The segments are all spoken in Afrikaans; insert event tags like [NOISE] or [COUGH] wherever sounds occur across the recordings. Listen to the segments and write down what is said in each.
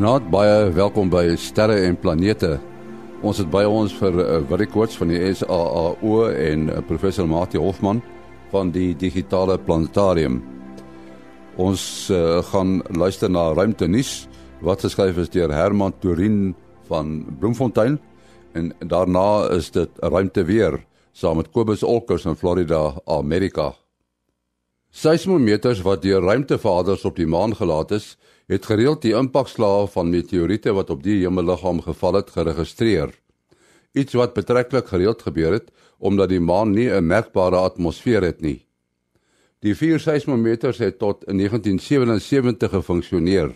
Goeienaand, baie welkom by Sterre en Planete. Ons het by ons vir uh, Willie Koorts van die SAAO en uh, professor Mati Hofman van die Digitale Planetarium. Ons uh, gaan luister na ruimte nuus wat geskryf is deur Herman Turin van Bloemfontein en daarna is dit ruimte weer saam met Kobus Olkers in Florida, Amerika. Seismometers wat deur ruimtevaders op die maan gelaat is, het gereeld die impakslae van meteoriete wat op die hemelliggaam geval het geregistreer. Iets wat betreklik gereeld gebeur het omdat die maan nie 'n merkbare atmosfeer het nie. Die vier seismometers het tot 1977 gefunksioneer.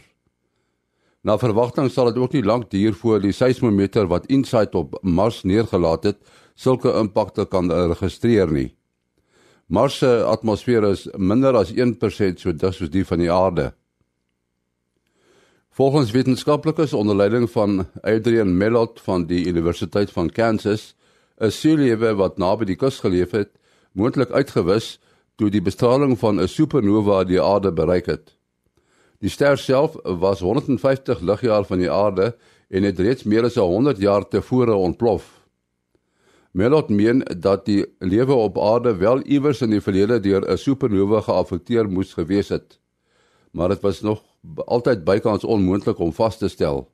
Na verwagting sal dit ook nie lank duur voor die seismometer wat InSight op Mars neergelaat het, sulke impakte kan registreer nie. Mars se atmosfeer is minder as 1% so dik soos die van die aarde. Volgens wetenskaplikes onder leiding van Adrian Mellot van die Universiteit van Kansas, is seelewe wat naby die kus geleef het, moontlik uitgewis toe die bestraling van 'n supernova die aarde bereik het. Die ster self was 150 ligjaar van die aarde en het reeds meer as 100 jaar tevore ontplof. Mellot meen dat die lewe op aarde wel iewers in die verlede deur 'n supernova geaffekteer moes gewees het, maar dit was nog altyd bykans onmoontlik om vas te stel.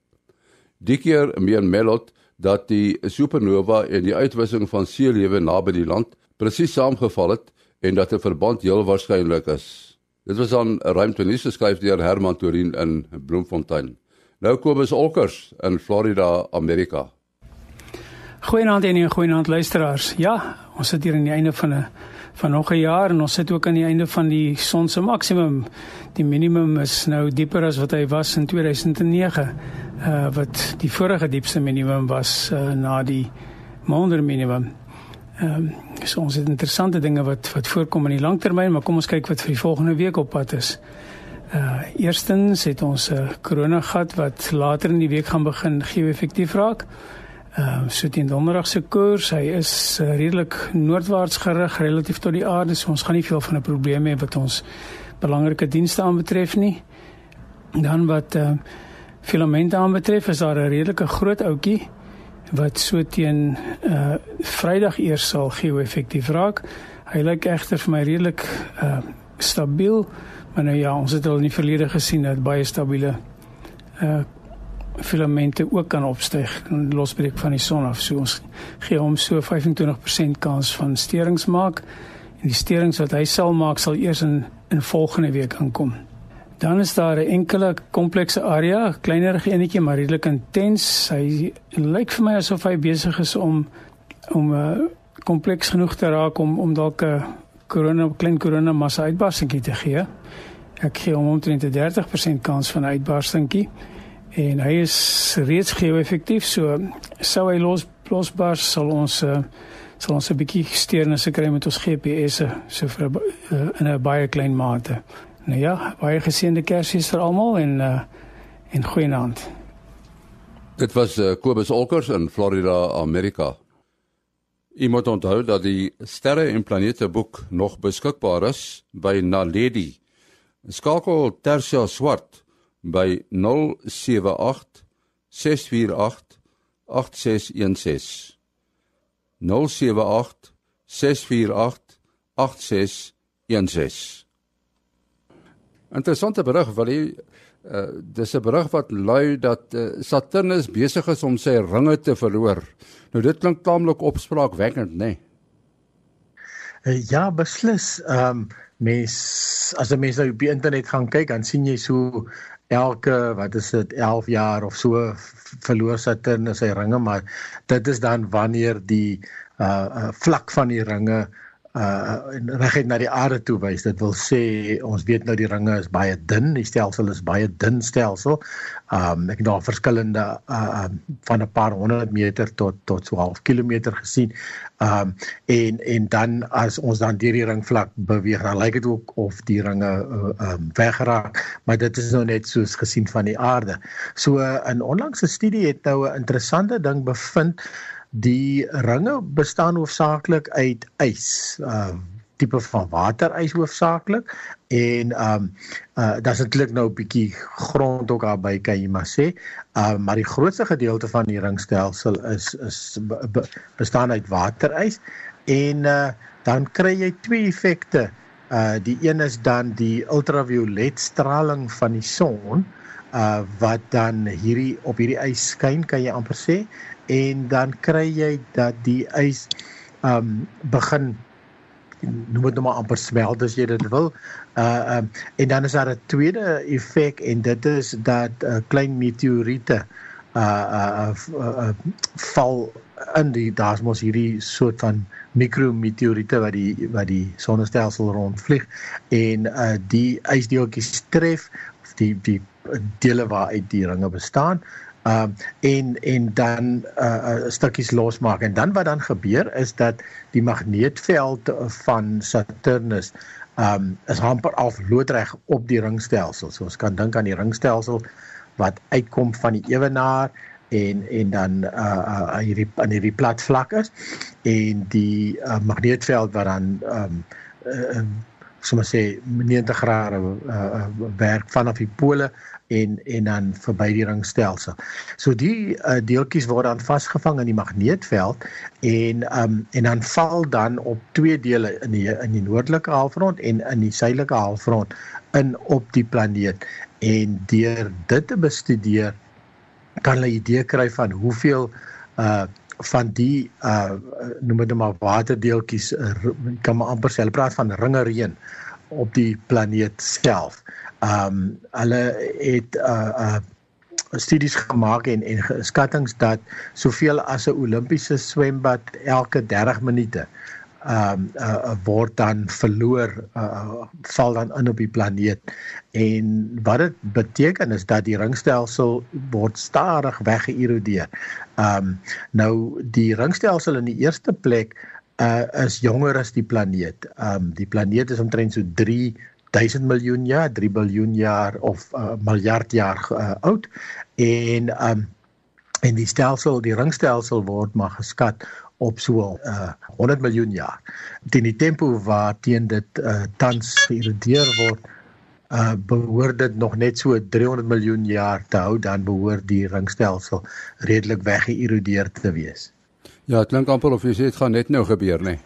Die keer meen Mellot dat die supernova en die uitwissing van seelewe naby die land presies saamgeval het en dat 'n verband heel waarskynlik is. Dit was dan 'n ruimtenis geskryf deur Herman Turin in Bloemfontein. Nou Kobus Olkers in Florida, Amerika. Goeienaand en goeienaand luisteraars. Ja, ons sit hier aan die einde van 'n van nog 'n jaar en ons sit ook aan die einde van die son se maksimum. Die minimum is nou dieper as wat hy was in 2009. Uh wat die vorige diepste minimum was uh, na die maande minimum. Ehm um, so ons het interessante dinge wat wat voorkom in die langtermyn, maar kom ons kyk wat vir die volgende week op pad is. Uh eerstens het ons 'n uh, korona gat wat later in die week gaan begin geo-effektief raak. Ehm uh, so teen donderdag se koers, hy is uh, redelik noordwaarts gerig relatief tot die aarde, so ons gaan nie veel van 'n probleem hê wat ons belangrike dienste aanbetref nie. Dan wat ehm uh, filamente aanbetref, is daar 'n redelike groot ouetjie wat so teen uh Vrydag eers sal geo-effektief raak. Hy lyk egter vir my redelik uh stabiel, maar nou ja, ons het al in die verlede gesien dat baie stabiele uh filamente ook kan opstyg en losbreek van die son af. So ons gee hom so 25% kans van sterings maak en die sterings wat hy sal maak sal eers in in volgende week aankom. Dan is daar 'n enkele komplekse area, kleiner enetjie maar redelik intens. Hy lyk vir my asof hy besig is om om 'n uh, kompleks genoeg te raak om om dalk 'n korona klein korona massa uitbarstingkie te gee. Ek gee hom omtrent 'n 30% kans van uitbarstingkie en hy is reeds geo-effektief so sou hy los losbars sal ons uh, sal ons 'n bietjie steurnisse kry met ons GPS so vir uh, in 'n baie klein mate. Nou ja, baie geseënde Kersfees vir almal en uh, en goeienaand. Dit was uh, Kobus Olkers in Florida, Amerika. Jy moet onthou dat die sterre en planete boek nog beskikbaar is by Naledi. Skakel Tersia Swart by 078 648 8616 078 648 8616 Interessante berig wat hy uh, dis 'n berig wat lui dat uh, Saturnus besig is om sy ringe te verloor. Nou dit klink taamlik opspraakwekkend, nê? Nee? Uh, ja, beslis. Ehm um, mens as 'n mens nou op die internet gaan kyk, dan sien jy so elke wat is dit 11 jaar of so verloor Saturnus sy ringe maar dit is dan wanneer die uh, uh vlak van die ringe uh reguit na die aarde toe wys. Dit wil sê ons weet nou die ringe is baie dun, die stelsel is baie dun stelsel. Um ek het daar verskillende uh um, van 'n paar honderd meter tot tot so 'n kilometer gesien. Um en en dan as ons dan deur die ringvlak beweeg, dan lyk dit ook of die ringe uh, um weggeraak, maar dit is nou net soos gesien van die aarde. So 'n uh, onlangse studie het nou 'n interessante ding bevind Die ringe bestaan hoofsaaklik uit ys. Uh tipe van waterys hoofsaaklik en ehm um, uh daar's natuurlik nou 'n bietjie grond ook daar by kan jy maar sê. Ehm uh, maar die grootste gedeelte van die ringstelsel is is be, bestaan uit waterys en uh dan kry jy twee effekte. Uh die een is dan die ultraviolet straling van die son uh wat dan hierdie op hierdie ys skyn kan jy amper sê en dan kry jy dat die ys um begin noem dit nou maar amper smelt as jy dit wil. Uh um en dan is daar 'n tweede effek en dit is dat uh, klein meteoriete uh uh, uh, uh val in die daar's mos hierdie soort van mikrometeoriete wat die wat die sonnestelsel rondvlieg en uh die ysdeeltjies tref of die die dele waaruit die ringe bestaan uh en en dan uh, stukkies losmaak en dan wat dan gebeur is dat die magneetveld van Saturnus um is amper af loodreg op die ringstelsel. So ons kan dink aan die ringstelsel wat uitkom van die ewenaar en en dan uh uh hierdie aan hierdie plat vlak is en die uh, magneetveld wat dan um uh, sommer sê 90 grade uh, werk vanaf die pole en en dan verby die ringstelsel. So die uh, deeltjies word dan vasgevang in die magneetveld en um en dan val dan op twee dele in die in die noordelike halfrond en in die suidelike halfrond in op die planeet en deur dit te bestudeer kan hulle 'n idee kry van hoeveel uh van die uh noem dit maar waterdeeltjies kan maar amper sê hulle praat van ringe reën op die planeet self. Um, hulle het uh uh studies gemaak en en geskattings dat soveel as 'n Olimpiese swembad elke 30 minute ehm um, uh, word dan verloor uh, val dan in op die planeet en wat dit beteken is dat die ringstelsel word stadig weggeërodeer. Ehm um, nou die ringstelsel in die eerste plek uh, is jonger as die planeet. Ehm um, die planeet is omtrent so 3000 miljoen jaar, 3 biljoen jaar of uh, miljard jaar uh, oud en um, en die stelsel, die ringstelsel word maar geskat op so uh, 100 miljoen jaar. Teen die tempo waarteen dit uh, tans geïrodeer word, uh, behoort dit nog net so 300 miljoen jaar te hou dan behoort die ringstelsel redelik weggeïrodeer te wees. Ja, dit klink amper of jy sê dit gaan net nou gebeur? Nee.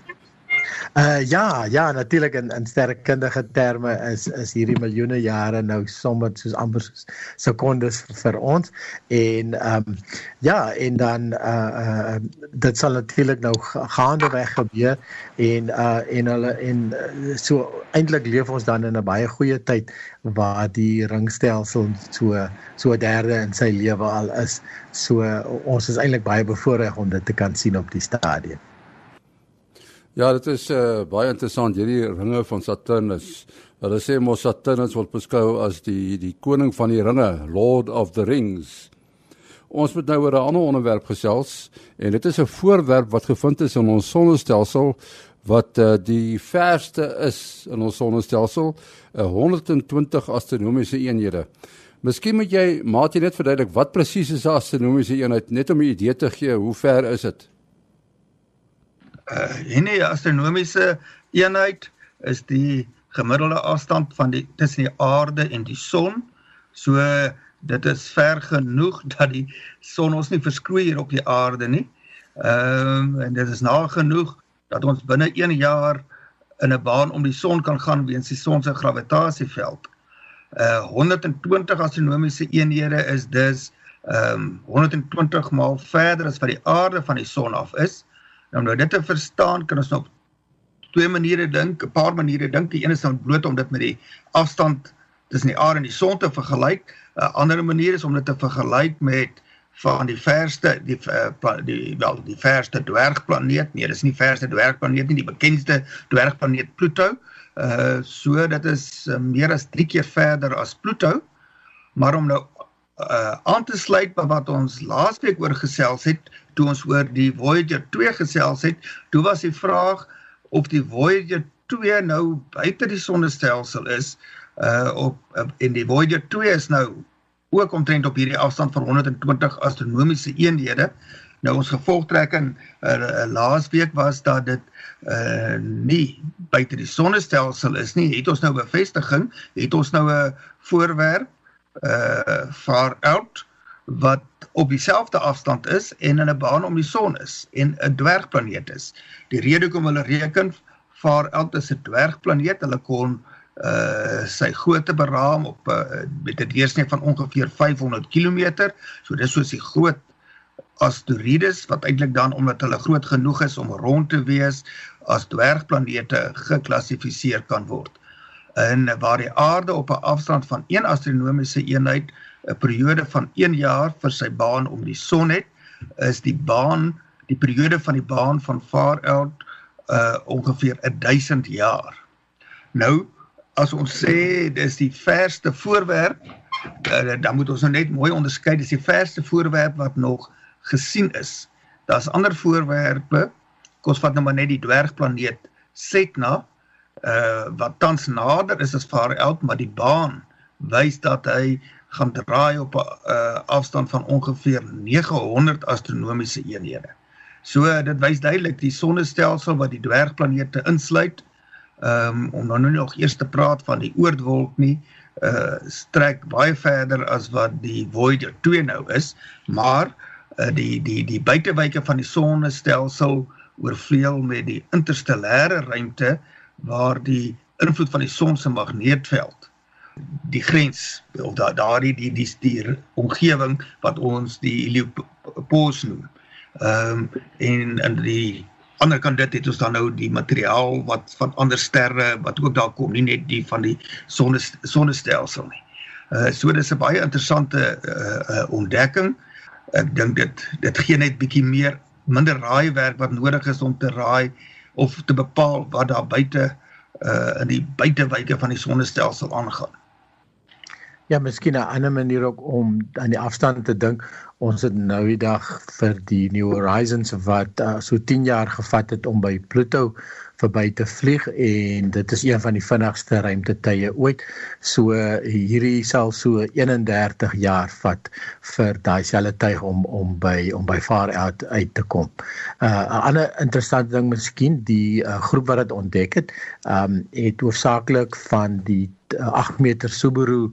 Uh ja, ja, natuurlik in in sterkkundige terme is is hierdie miljoene jare nou sommer soos amper soos sekondes vir ons en ehm um, ja, en dan uh uh dit sal natuurlik nou gaande weg gebeur en uh en hulle en so eintlik leef ons dan in 'n baie goeie tyd waar die ringstelsel so so derde in sy lewe al is. So ons is eintlik baie bevoorreg om dit te kan sien op die stadium. Ja, dit is uh, baie interessant hierdie ringe van Saturnus. Hulle sê mos Saturnus word beskou as die die koning van die ringe, Lord of the Rings. Ons moet nou oor 'n ander onderwerp gesels en dit is 'n voorwerp wat gevind is in ons sonnestelsel wat uh, die verste is in ons sonnestelsel, uh, 120 astronomiese eenhede. Miskien moet jy maatie net verduidelik wat presies is 'n astronomiese eenheid net om 'n idee te gee hoe ver is dit? Uh hierdie astronomiese eenheid is die gemiddelde afstand van die tussen die aarde en die son. So dit is ver genoeg [LAUGHS] dat die son ons nie verskroei hier op die aarde nie. Ehm um, en dit is na genoeg dat ons binne 1 jaar in 'n baan om die son kan gaan weens die son se gravitasieveld. Uh 120 astronomiese eenhede is dus ehm um, 120 maal verder as wat die aarde van die son af is. Nou nou dit te verstaan kan ons nou op twee maniere dink, 'n paar maniere dink. Die een is dan bloot om dit met die afstand tussen die aarde en die son te vergelyk. 'n Ander manier is om dit te vergelyk met van die verste die uh, die wel die verste dwergplaneet. Nee, dis nie verste dwergplaneet nie, die bekendste dwergplaneet Pluto. Uh so dit is uh, meer as 3 keer verder as Pluto. Maar om nou uh aan te sluit by wat ons laasweek oor gesels het, toe ons oor die Voyager 2 gesels het, toe was die vraag of die Voyager 2 nou buite die sonnestelsel is uh op uh, en die Voyager 2 is nou ook omtrent op hierdie afstand van 120 astronomiese eenhede. Nou ons gevolgtrekking uh, laasweek was dat dit uh nie buite die sonnestelsel is nie. Het ons nou bevestiging, het ons nou 'n voorwerp uh far out wat op dieselfde afstand is en in 'n baan om die son is en 'n dwergplaneet is. Die rede hoekom hulle reken far out is 'n dwergplaneet, hulle kon uh sy grootte beraam op uh, met 'n deursnee van ongeveer 500 km. So dis soos die groot asteroïdes wat eintlik dan omdat hulle groot genoeg is om rond te wees as dwergplanete geklassifiseer kan word. En waar die aarde op 'n afstand van 1 astronomiese eenheid 'n periode van 1 jaar vir sy baan om die son het, is die baan die periode van die baan van far out uh ongeveer 1000 jaar. Nou as ons sê dis die verste voorwerp, uh, dan moet ons nou net mooi onderskei dis die verste voorwerp wat nog gesien is. Daar's ander voorwerpe, kos vat nou maar net die dwergplaneet Setna, uh wat tans nader is as Far Out, maar die baan wys dat hy gaan draai op 'n uh, afstand van ongeveer 900 astronomiese eenhede. So dit wys duidelik die sonnestelsel wat die dwergplanete insluit. Um, om nou nog eers te praat van die oortwolk nie, uh strek baie verder as wat die Voyager 2 nou is, maar uh, die die die buitewyke van die sonnestelsel oorvleuel met die interstellêre ruimte waar die invloed van die son se magneetveld die grens of da daardie die die die omgewing wat ons die heliopause noem. Ehm um, en in die ander kant dit het ons dan nou die materiaal wat van ander sterre wat ook daar kom, nie net die van die sonne sonnestelsel nie. Uh so dis 'n baie interessante uh, uh ontdekking. Uh ek dink dit dit gee net bietjie meer minder raaiwerk wat nodig is om te raai of te bepaal wat daar buite uh in die buitewyke van die sonnestelsel aangaan. Ja, miskien 'n ander manier ook om aan die afstand te dink. Ons het nou die dag vir die New Horizons wat uh, so 10 jaar gevat het om by Pluto verby te vlieg en dit is een van die vinnigste ruimtetye ooit. So hierdie sal so 31 jaar vat vir daai selfde tuig om om by om by Far Out uit te kom. Uh 'n ander interessante ding miskien die uh, groep wat dit ontdek het, um het hoofsaaklik van die uh, 8 meter Subaru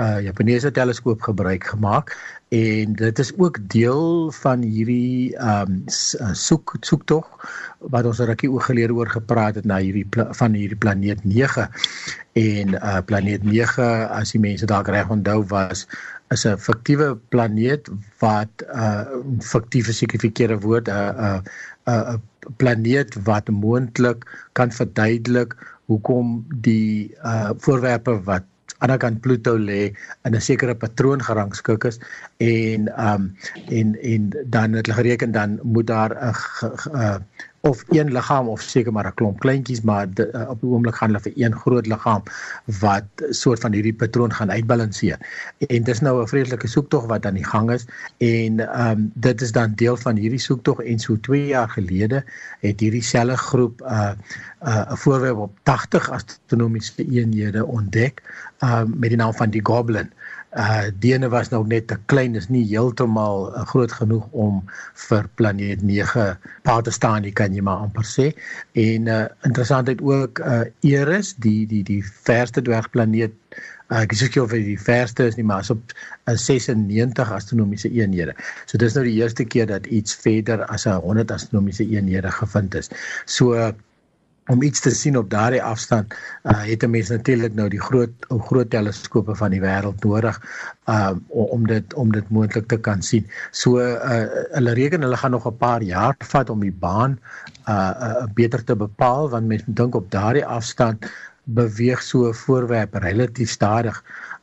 uh Japaneese teleskoop gebruik gemaak en dit is ook deel van hierdie um, soek soektog wat ons 'n rukkie oor gelede oor gepraat het na hierdie van hierdie planeet 9 en uh planeet 9 as die mense dalk reg onthou was is 'n fiktiewe planeet wat uh fiktief sekerfikeerde woord 'n uh, 'n uh, 'n planeet wat moontlik kan verduidelik hoekom die uh voorwerpe wat ander kant Pluto lê in 'n sekere patroon gerangskik is en um en en dan het hulle gereken dan moet daar 'n of een liggaam of seker maar 'n klomp kleintjies maar de, uh, op die oomblik gaan hulle vir een groot liggaam wat soort van hierdie patroon gaan uitbalanseer. En dis nou 'n vreeslike soektog wat aan die gang is en ehm um, dit is dan deel van hierdie soektog en so 2 jaar gelede het hierdie selfe groep 'n uh, 'n uh, voorwerp op 80 astronomiese eenhede ontdek ehm uh, met die naam van die Goblin uh Dene was nou net te klein, is nie heeltemal uh, groot genoeg om vir planeet 9 pa te staan, jy kan jy maar amper sê. En uh interessantheid ook uh Eris, die die die verste dwergplaneet uh, ek is seker of dit die verste is nie, maar is op uh, 96 astronomiese eenhede. So dis nou die eerste keer dat iets verder as 'n 100 astronomiese eenhede gevind is. So uh, om iets te sien op daardie afstand uh, het 'n mens natuurlik nou die groot groot teleskope van die wêreld nodig uh, om dit om dit moontlik te kan sien. So uh, hulle reken hulle gaan nog 'n paar jaar vat om die baan uh, uh, beter te bepaal want mense dink op daardie afstand beweeg so 'n voorwerp relatief stadig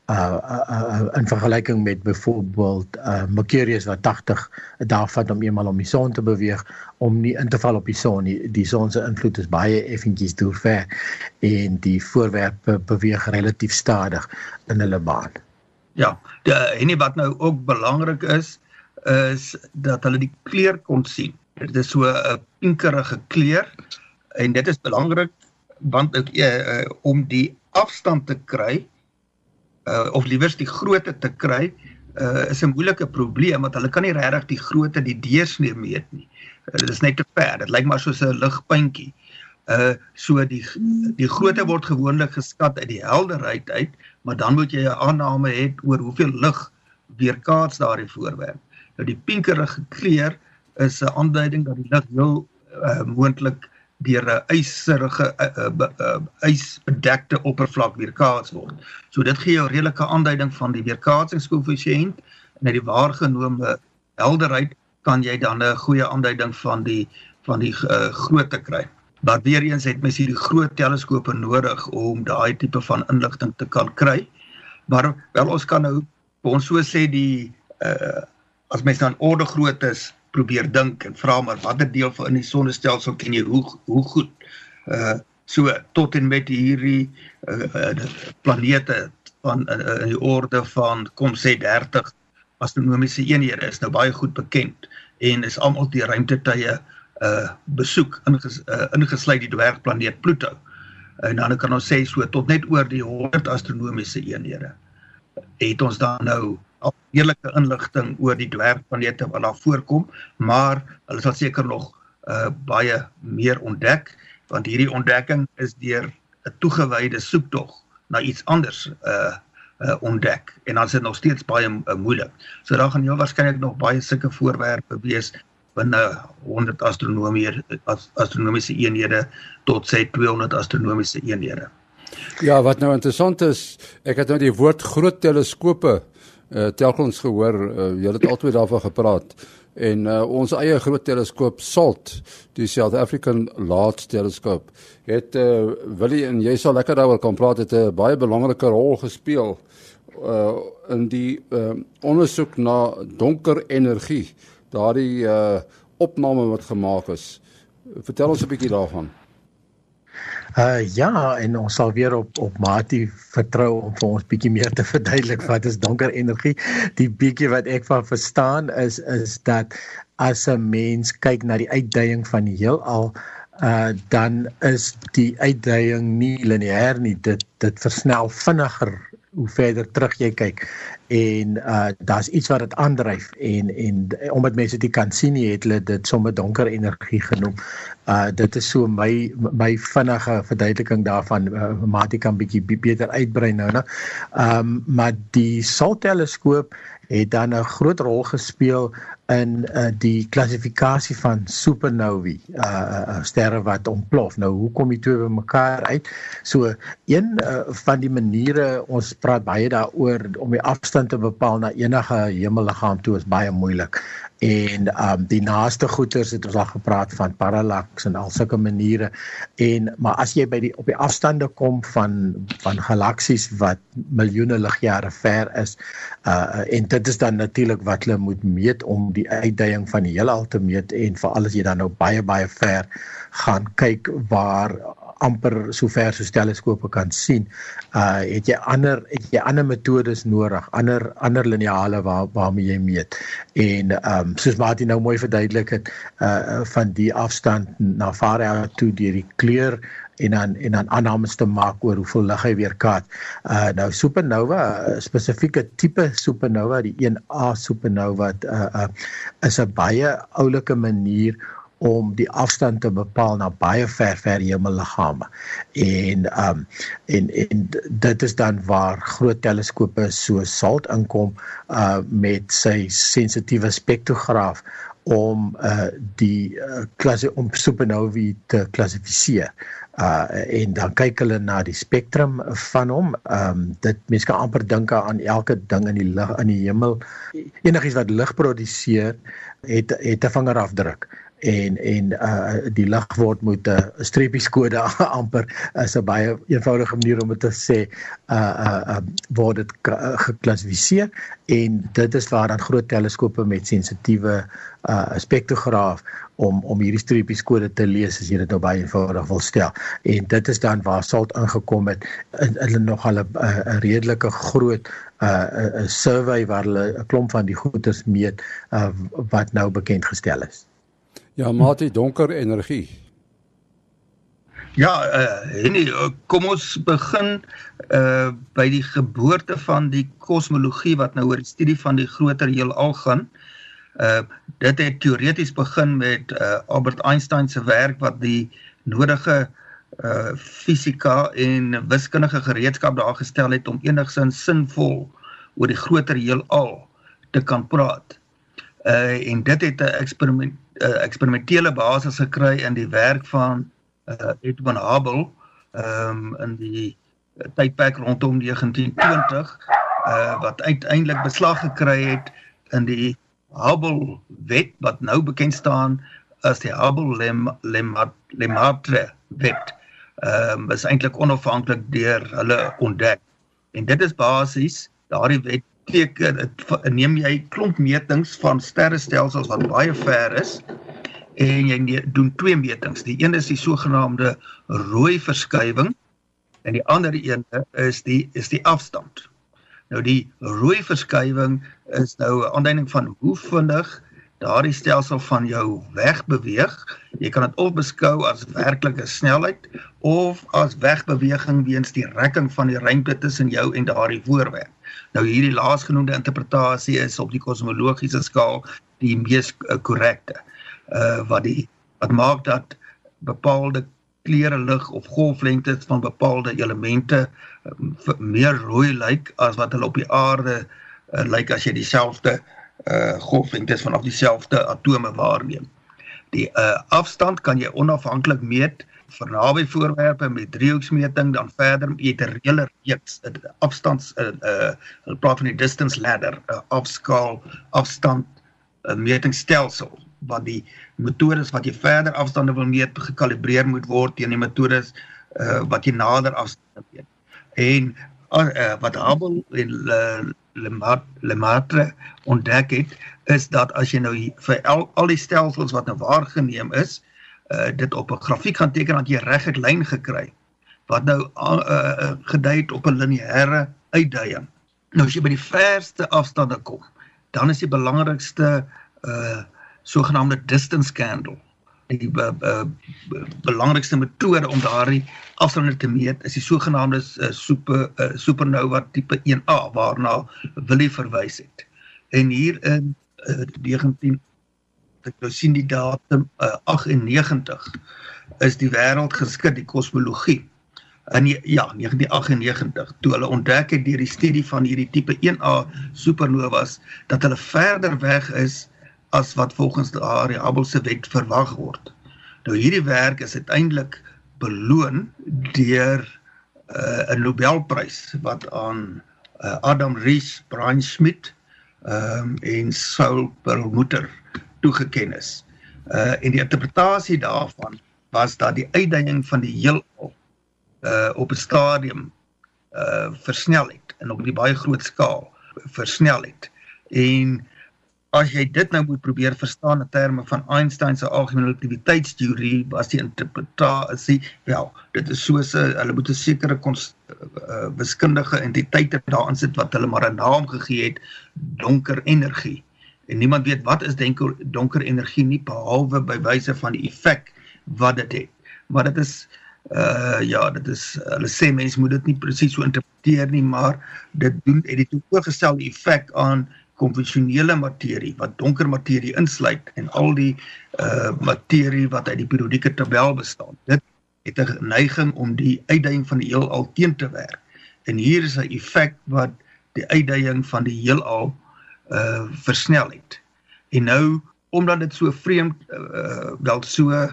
uh, uh, uh in vergelyking met byvoorbeeld uh Mercurius wat 80 dae vat om eenmal om die son te beweeg om nie in te val op die son nie. Die son se invloed is baie effentjies deur ver en die voorwerpe beweeg relatief stadig in hulle baan. Ja, die en wat nou ook belangrik is is dat hulle die kleur kon sien. Dit is so 'n pinkerige kleur en dit is belangrik want ek uh, uh, om die afstand te kry uh, of liewers die grootte te kry uh, is 'n moeilike probleem want hulle kan nie regtig die grootte die deursnee meet nie. Uh, dit is net te ver. Dit lyk maar soos 'n ligpuntjie. Uh so die die grootte word gewoonlik geskat uit die helderheid uit, maar dan moet jy 'n aanname hê oor hoeveel lig weerkaats daardie voorwerp. Nou die pinkerige kleur is 'n aanduiding dat die lig heel uh, moontlik deur 'n yserige ysbedekte oppervlak weerkaats word. So dit gee jou redelike aanduiding van die weerkaatsingskoëffisiënt en uit die waargenome helderheid kan jy dan 'n goeie aanduiding van die van die uh, grootte kry. Maar weer eens het mens hierdie groot teleskope nodig om daai tipe van inligting te kan kry. Maar wel ons kan nou ons so sê die uh, as mens dan orde groot is probeer dink en vra maar watter deel van in die sonnestelsel ken jy hoe hoe goed uh so tot en met hierdie uh, uh planete van uh, in die orde van kom sê 30 astronomiese eenhede is nou baie goed bekend en is almal die ruimtetye uh besoek inges, uh, ingesluit die dwergplaneet Pluto. En dan kan ons sê so tot net oor die 100 astronomiese eenhede het ons dan nou al eerlike inligting oor die dwergplanete wat daar voorkom, maar hulle sal seker nog uh baie meer ontdek want hierdie ontdekking is deur 'n toegewyde soektog na iets anders uh uh ontdek en dan is dit nog steeds baie uh, moeilik. So daar gaan heel waarskynlik nog baie sulke voorwerpe wees binne 100 astronomie as astronomiese eenhede tot sê 200 astronomiese eenhede. Ja, wat nou interessant is, ek het nou die woord groot teleskope uh, telkens gehoor, uh, julle het altyd daarvan gepraat. En uh, ons eie groot teleskoop SALT, die South African Large Telescope, het uh, Willie en jy sal lekker daaroor kan praat het 'n baie belangrike rol gespeel uh in die uh ondersoek na donker energie, daardie uh opname wat gemaak is. Vertel ons 'n bietjie daarvan. Uh ja, en ons sal weer op op Mati vertrou om vir ons bietjie meer te [LAUGHS] verduidelik wat is donker energie. Die bietjie wat ek van verstaan is is dat as 'n mens kyk na die uitdaging van die heelal, uh dan is die uitdaging nie lineêr nie. Dit dit versnel vinniger hoe verder terug jy kyk en uh daar's iets wat dit aandryf en en omdat mense dit kan sien nie het hulle dit sommer donker energie genoem. Uh dit is so my my vinnige verduideliking daarvan uh, maar dit kan bietjie beter uitbrei nou nou. Um maar die SALT teleskoop het dan 'n groot rol gespeel in uh, die klassifikasie van supernovae, uh, uh sterre wat ontplof. Nou hoekom die twee bymekaar uit? So een uh, van die maniere ons praat baie daaroor om die afstand te bepaal na enige hemelliggaam toe is baie moeilik en um die naaste goeters het ons al gepraat van parallax en al sulke maniere en maar as jy by die op die afstande kom van van galaksies wat miljoene ligjare ver is uh en dit is dan natuurlik wat hulle moet meet om die uitdaging van die heelal te meet en veral as jy dan nou baie baie ver gaan kyk waar amper so ver so teleskope kan sien. Uh het jy ander het jy ander metodes nodig, ander ander lineale waar waarmee jy meet. En ehm um, soos Martin nou mooi verduidelik het uh van die afstand na Fairhaven toe deur die kleur en dan en dan aannames te maak oor hoeveel lig hy weerkaat. Uh nou supernova, spesifieke tipe supernova, die 1A supernova uh, uh is 'n baie oulike manier om die afstand te bepaal na baie ver ver hemelliggame. En um en en dit is dan waar groot teleskope so SALT inkom uh met sy sensitiewe spektrograaf om uh die uh, klasse om supernovae te klassifiseer. Uh en dan kyk hulle na die spektrum van hom. Um dit mense kan amper dink aan elke ding in die lig in die hemel. Enigiets wat lig produseer het het 'n vingerafdruk en en uh die lig word met 'n uh, streepieskode [LAUGHS] amper is 'n baie eenvoudige manier om dit te sê uh uh, uh word dit uh, geklassifiseer en dit is waar dan groot teleskope met sensitiewe uh spektrograaf om om hierdie streepieskode te lees as jy dit nou baie eenvoudig wil stel. En dit is dan waar SALT ingekom het in hulle nog al 'n redelike groot uh 'n survey waar hulle 'n klomp van die goeders meet uh wat nou bekend gestel is Ja, maar dit donker energie. Ja, uh, nee, kom ons begin uh by die geboorte van die kosmologie wat nou oor die studie van die groter heelal gaan. Uh dit het teoreties begin met uh Albert Einstein se werk wat die nodige uh fisika en wiskundige gereedskap daar gestel het om enigsins sinvol oor die groter heelal te kan praat. Uh en dit het 'n eksperiment uh, eksperimentele basis gekry in die werk van uh, Edwin Hubble um, in die tydperk rondom 1920 uh, wat uiteindelik beslag gekry het in die Hubble wet wat nou bekend staan as die Hubble-Lemaitre wet. Ehm um, is eintlik onafhanklik deur hulle ontdek. En dit is basies daardie wet teken neem jy klomp metings van sterrestelsels wat baie ver is en jy doen twee metings. Die een is die sogenaamde rooi verskywing en die ander een is die is die afstand. Nou die rooi verskywing is nou 'n aanduiding van hoe vinnig daardie stelsel van jou wegbeweeg. Jy kan dit of beskou as werklike snelheid of as wegbeweging weens die rekking van die ruimte tussen jou en daardie voorwerp. Nou hierdie laasgenoemde interpretasie is op die kosmologiese skaal die mees uh, korrekte. Uh wat die wat maak dat bepaalde kleure lig of golflengtes van bepaalde elemente uh, meer rooi lyk as wat hulle op die aarde uh, lyk as jy dieselfde golflengtes vanaf dieselfde atome waarneem. Die uh afstand kan jy onafhanklik meet vir naby voorwerpe met driehoeksmeting dan verder met 'n reële reeks afstands uh, uh, hulle praat van die distance ladder 'n uh, afskaal afstand uh, metingstelsel wat die metodes wat jy verder afstande wil meet gekalibreer moet word teen die metodes uh, wat jy nader afstande meet. En uh, wat Hubble en uh, Lemaitre ontdek het is dat as jy nou vir al, al die stelsels wat nou waargeneem is, uh, dit op 'n grafiek gaan teken dat jy regtig lyn gekry wat nou uh, uh, gedui het op 'n lineêre uitdaging. Nou as jy by die verste afstande kom, dan is die belangrikste uh sogenaamde distance candle. Die uh, uh, belangrikste metode om daardie afstande te meet is die sogenaamde uh, super uh, supernova tipe 1A waarna Willie verwys het. En hier in uh, 19 ek nou sien die datum uh, 98 is die wêreld geskit die kosmologie in ja 1998 toe hulle ontdek het deur die studie van hierdie tipe 1A supernovas dat hulle verder weg is as wat volgens die Hubble se wet verwag word. Nou hierdie werk is uiteindelik beloon deur uh, 'n Nobelprys wat aan uh, Adam Ries, Brian Schmidt um, en Saul Perlmutter toegeken is. Uh en die interpretasie daarvan was dat die uitdaging van die heelal uh op 'n stadium uh versnel het en op 'n baie groot skaal versnel het. En as jy dit nou moet probeer verstaan in terme van Einstein se algemene relativiteitsteorie, was die interpretasie wel, dit is soos 'n hulle moet 'n sekere uh, wiskundige entiteite daarin sit wat hulle maar 'n naam gegee het, donker energie en niemand weet wat is donker donker energie nie behalwe by wyse van die effek wat dit het. Maar dit is uh ja, dit is hulle sê mense moet dit nie presies so interpreteer nie, maar dit doen het die toegestelde effek aan konvensionele materie wat donker materie insluit en al die uh materie wat uit die periodieke tabel bestaan. Dit het 'n neiging om die uitdaging van die heelal teen te werk. En hier is 'n effek wat die uitdaging van die heelal uh versnel het. En nou omdat dit so vreemd uh wel so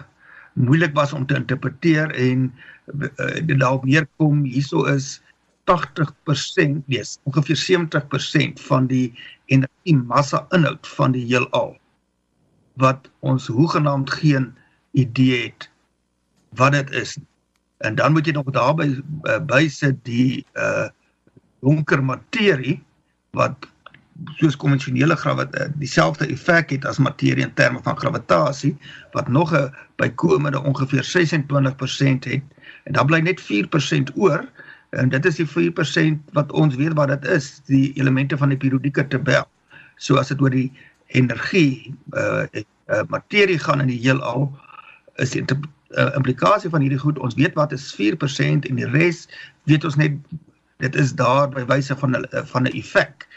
moeilik was om te interpreteer en uh, dit dalk neerkom hieso is 80% nee ongeveer 70% van die energie massa inhoud van die heelal wat ons hoegenaamd geen idee het wat dit is en dan moet jy nog daarby uh, bysit die uh donker materie wat soos konvensionele gravitasie eh, dieselfde effek het as materie in terme van gravitasie wat nog 'n bykomende ongeveer 26% het en dan bly net 4% oor en dit is die 4% wat ons weet wat dit is die elemente van die periodieke tabel so as dit oor die energie uh, uh materie gaan in die heelal is die uh, implikasie van hierdie goed. Ons weet wat is 4% en die res weet ons net dit is daar by wyse van van 'n effek.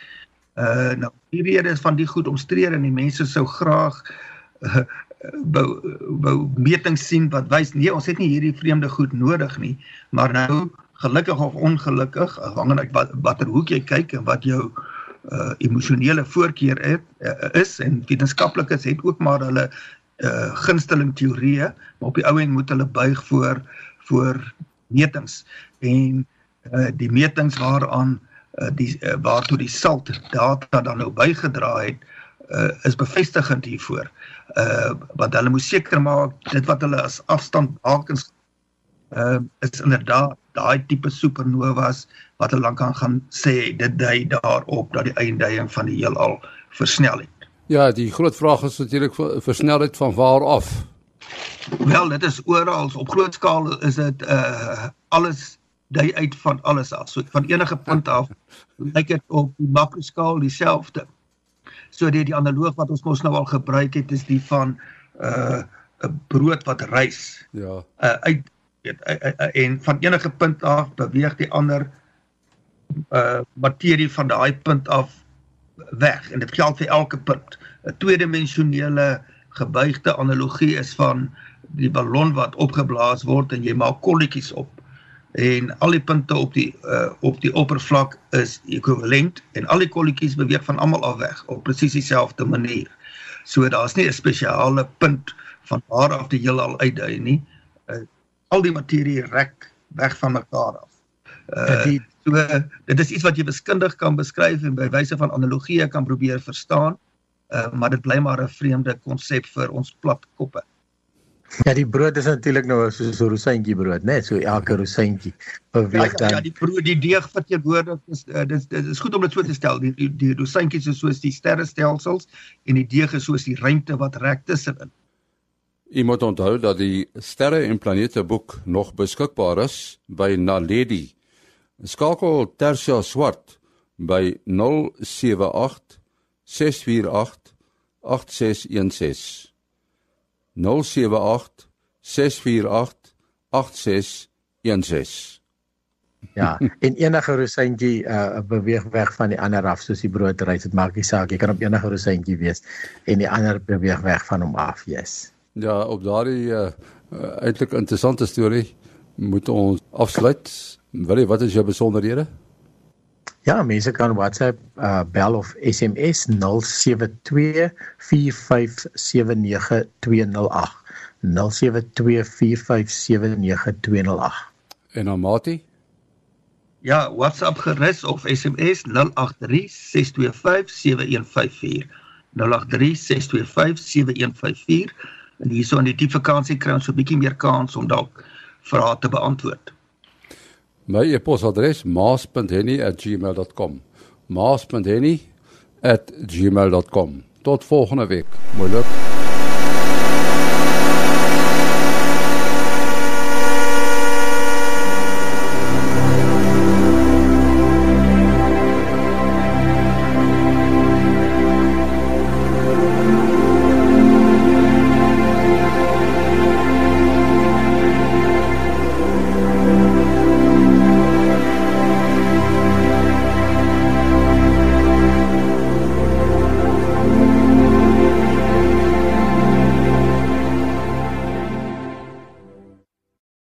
Uh nou die rede is van die goed omstrede en die mense sou graag uh, wou wou metings sien wat wys nee ons het nie hierdie vreemde goed nodig nie maar nou gelukkig of ongelukkig afhangende wat watter hoek jy kyk en wat jou uh, emosionele voorkeur het, uh, is en wetenskaplikes het ook maar hulle uh, gunsteling teorieë maar op die ou end moet hulle buig voor voor metings en uh, die metings waaraan uh, die uh, waartoe die SALT data dan nou bygedra het uh, is bevestigend hiervoor. Uh wat hulle moet seker maak dit wat hulle as afstand bakens uh is inderdaad daai tipe supernovas wat hulle dan kan gaan sê dit dui daarop dat die einduiing van die heelal versnel het. Ja, die groot vraag is natuurlik versnelheid van waar af? Wel, dit is oral op groot skaal is dit uh alles dui uit van alles af. So van enige punt af lyk dit op die makroskaal dieselfde. So die die analoog wat ons mos nou al gebruik het is die van uh, 'n brood wat rys. Ja. Uh, uit weet en van enige punt af beweeg die ander uh materie van daai punt af weg en dit geld vir elke punt. 'n Tweedimensionele gebuigde analogie is van die ballon wat opgeblaas word en jy maak kolletjies op en al die punte op die uh, op die oppervlak is ekwivalent en al die kolletjies beweeg van almal af weg op presies dieselfde manier. So daar's nie 'n spesiale punt van waar af die heelal uitdui nie. Uh, al die materie rek weg van mekaar af. Uh, die, so dit is iets wat jy wiskundig kan beskryf en by wyse van analogie kan probeer verstaan. Uh, maar dit bly maar 'n vreemde konsep vir ons plat koppe. Ja, die brood is natuurlik nou soos 'n rosientjie brood, né? So elke rosientjie beweeg dan. Ja, ja, die brood, die deeg behoorlik is uh, dit dit is goed om dit so te stel. Die die, die rosientjies is soos die sterrestelsels en die deeg is soos die ruimte wat rek tussenin. Jy moet onthou dat die sterre en planete boek nog beskikbaar is by Naledi. Skakel Tersia Swart by 078 648 8616. 078 648 8616. Ja, en enige rosientjie uh, beweeg weg van die ander af soos die broodreis. Dit maak nie saak, jy kan op enige rosientjie wees en die ander beweeg weg van hom af, yes. Ja, op daardie uh, eintlik interessante storie moet ons afsluit. Wil jy wat is jou besonderhede? Ja, mense kan WhatsApp uh, bel of SMS 072 4579208. 072 4579208. En dan Mati? Ja, WhatsApp gerus of SMS 083 625 7154. 083 625 7154. En hierso in die diep vakansie kry ons so 'n bietjie meer kans om dalk vrae te beantwoord. My e-posadres maas.henny@gmail.com. maas.henny@gmail.com. Tot volgende week. Mooi loop.